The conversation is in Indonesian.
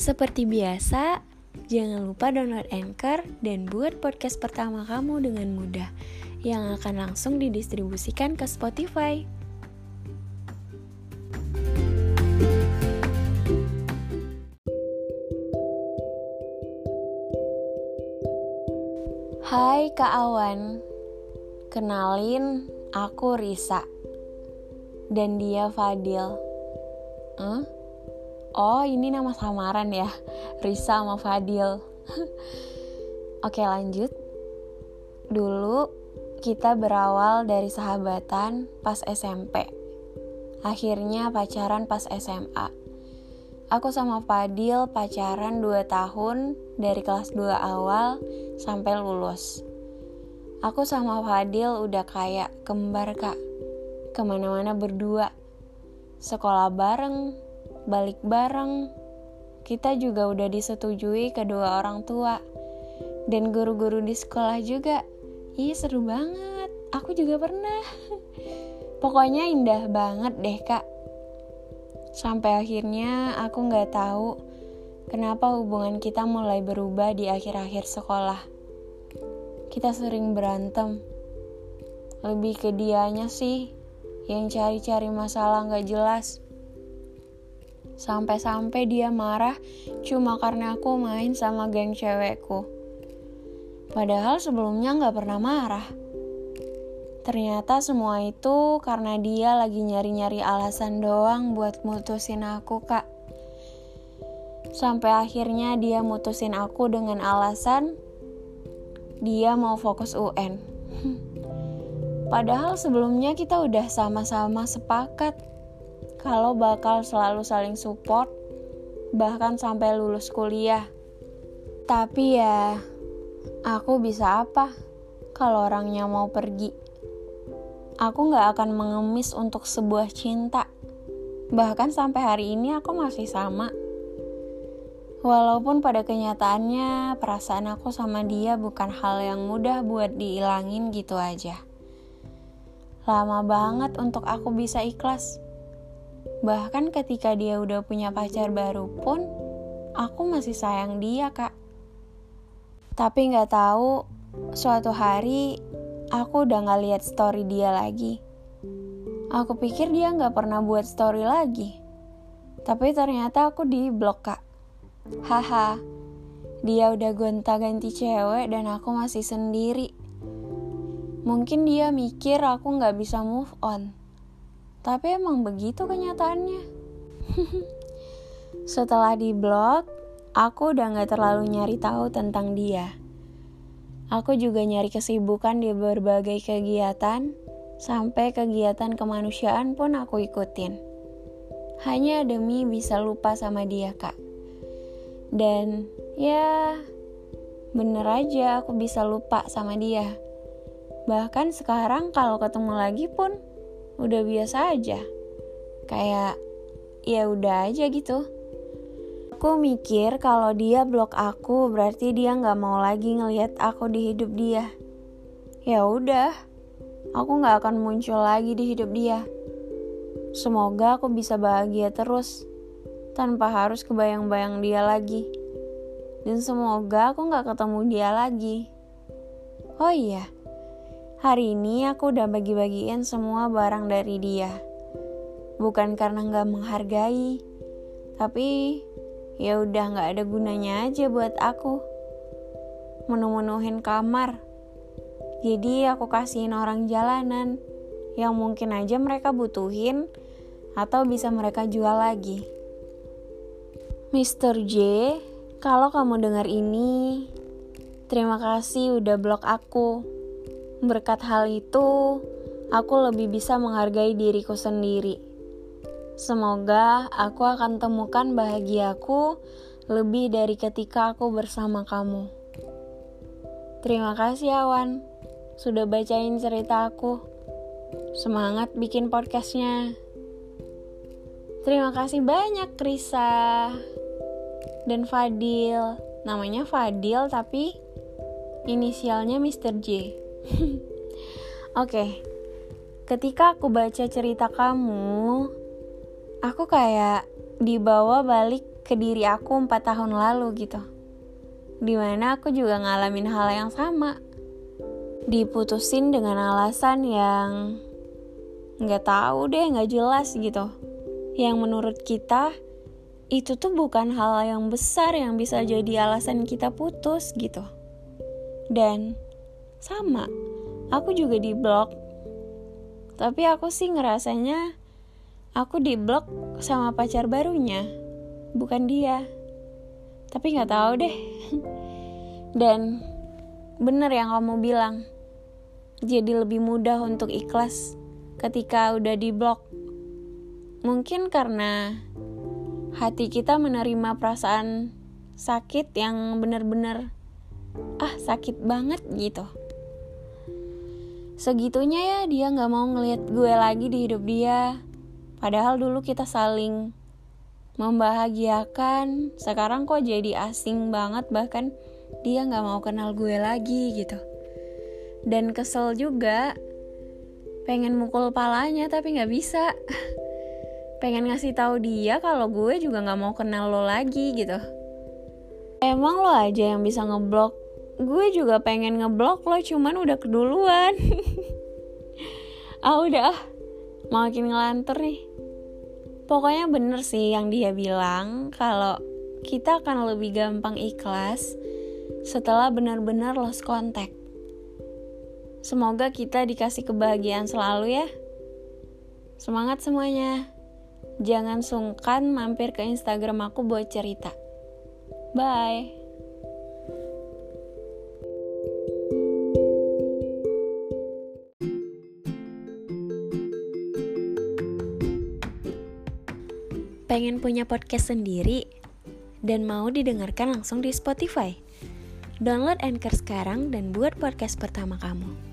Seperti biasa, jangan lupa download Anchor dan buat podcast pertama kamu dengan mudah yang akan langsung didistribusikan ke Spotify. Hai Kak Awan, kenalin aku Risa dan dia Fadil. Huh? Oh ini nama samaran ya. Risa sama Fadil. Oke lanjut. Dulu kita berawal dari sahabatan pas SMP Akhirnya pacaran pas SMA Aku sama Fadil pacaran 2 tahun dari kelas 2 awal sampai lulus. Aku sama Fadil udah kayak kembar kak. Ke mana-mana berdua. Sekolah bareng, balik bareng. Kita juga udah disetujui kedua orang tua. Dan guru-guru di sekolah juga. Ih, seru banget. Aku juga pernah. Pokoknya indah banget deh, Kak. Sampai akhirnya aku nggak tahu kenapa hubungan kita mulai berubah di akhir-akhir sekolah. Kita sering berantem. Lebih ke dianya sih yang cari-cari masalah nggak jelas. Sampai-sampai dia marah cuma karena aku main sama geng cewekku. Padahal sebelumnya gak pernah marah. Ternyata semua itu karena dia lagi nyari-nyari alasan doang buat mutusin aku, Kak. Sampai akhirnya dia mutusin aku dengan alasan dia mau fokus UN. Padahal sebelumnya kita udah sama-sama sepakat kalau bakal selalu saling support, bahkan sampai lulus kuliah. Tapi ya, aku bisa apa kalau orangnya mau pergi? Aku gak akan mengemis untuk sebuah cinta. Bahkan sampai hari ini aku masih sama. Walaupun pada kenyataannya perasaan aku sama dia bukan hal yang mudah buat dihilangin gitu aja. Lama banget untuk aku bisa ikhlas. Bahkan ketika dia udah punya pacar baru pun, aku masih sayang dia, Kak. Tapi nggak tahu, suatu hari aku udah nggak lihat story dia lagi. Aku pikir dia nggak pernah buat story lagi. Tapi ternyata aku di blok, Kak. Haha, dia udah gonta-ganti cewek dan aku masih sendiri. Mungkin dia mikir aku nggak bisa move on. Tapi emang begitu kenyataannya. Setelah di blog, aku udah gak terlalu nyari tahu tentang dia. Aku juga nyari kesibukan di berbagai kegiatan, sampai kegiatan kemanusiaan pun aku ikutin. Hanya demi bisa lupa sama dia, Kak. Dan ya, bener aja aku bisa lupa sama dia. Bahkan sekarang kalau ketemu lagi pun udah biasa aja. Kayak ya udah aja gitu. Aku mikir kalau dia blok aku berarti dia nggak mau lagi ngelihat aku di hidup dia. Ya udah, aku nggak akan muncul lagi di hidup dia. Semoga aku bisa bahagia terus tanpa harus kebayang-bayang dia lagi. Dan semoga aku nggak ketemu dia lagi. Oh iya, Hari ini aku udah bagi-bagiin semua barang dari dia. Bukan karena nggak menghargai, tapi ya udah nggak ada gunanya aja buat aku. Menu-menuhin kamar. Jadi aku kasihin orang jalanan yang mungkin aja mereka butuhin atau bisa mereka jual lagi. Mr. J, kalau kamu dengar ini, terima kasih udah blok aku. Berkat hal itu, aku lebih bisa menghargai diriku sendiri. Semoga aku akan temukan bahagiaku lebih dari ketika aku bersama kamu. Terima kasih Awan, sudah bacain cerita aku. Semangat bikin podcastnya. Terima kasih banyak Risa dan Fadil. Namanya Fadil tapi inisialnya Mr. J. Oke, ketika aku baca cerita kamu, aku kayak dibawa balik ke diri aku empat tahun lalu gitu. Di mana aku juga ngalamin hal yang sama. Diputusin dengan alasan yang nggak tahu deh, nggak jelas gitu. Yang menurut kita itu tuh bukan hal yang besar yang bisa jadi alasan kita putus gitu. Dan sama, aku juga di blok. Tapi aku sih ngerasanya aku di blok sama pacar barunya, bukan dia. Tapi nggak tahu deh. Dan bener yang kamu bilang, jadi lebih mudah untuk ikhlas ketika udah di blok. Mungkin karena hati kita menerima perasaan sakit yang bener-bener ah sakit banget gitu segitunya ya dia nggak mau ngelihat gue lagi di hidup dia. Padahal dulu kita saling membahagiakan. Sekarang kok jadi asing banget bahkan dia nggak mau kenal gue lagi gitu. Dan kesel juga pengen mukul palanya tapi nggak bisa. Pengen ngasih tahu dia kalau gue juga nggak mau kenal lo lagi gitu. Emang lo aja yang bisa ngeblok gue juga pengen ngeblok lo cuman udah keduluan. Ah udah makin ngelantur nih. Pokoknya bener sih yang dia bilang kalau kita akan lebih gampang ikhlas setelah benar-benar lost contact. Semoga kita dikasih kebahagiaan selalu ya. Semangat semuanya. Jangan sungkan mampir ke instagram aku buat cerita. Bye Pengen punya podcast sendiri dan mau didengarkan langsung di Spotify? Download Anchor sekarang dan buat podcast pertama kamu.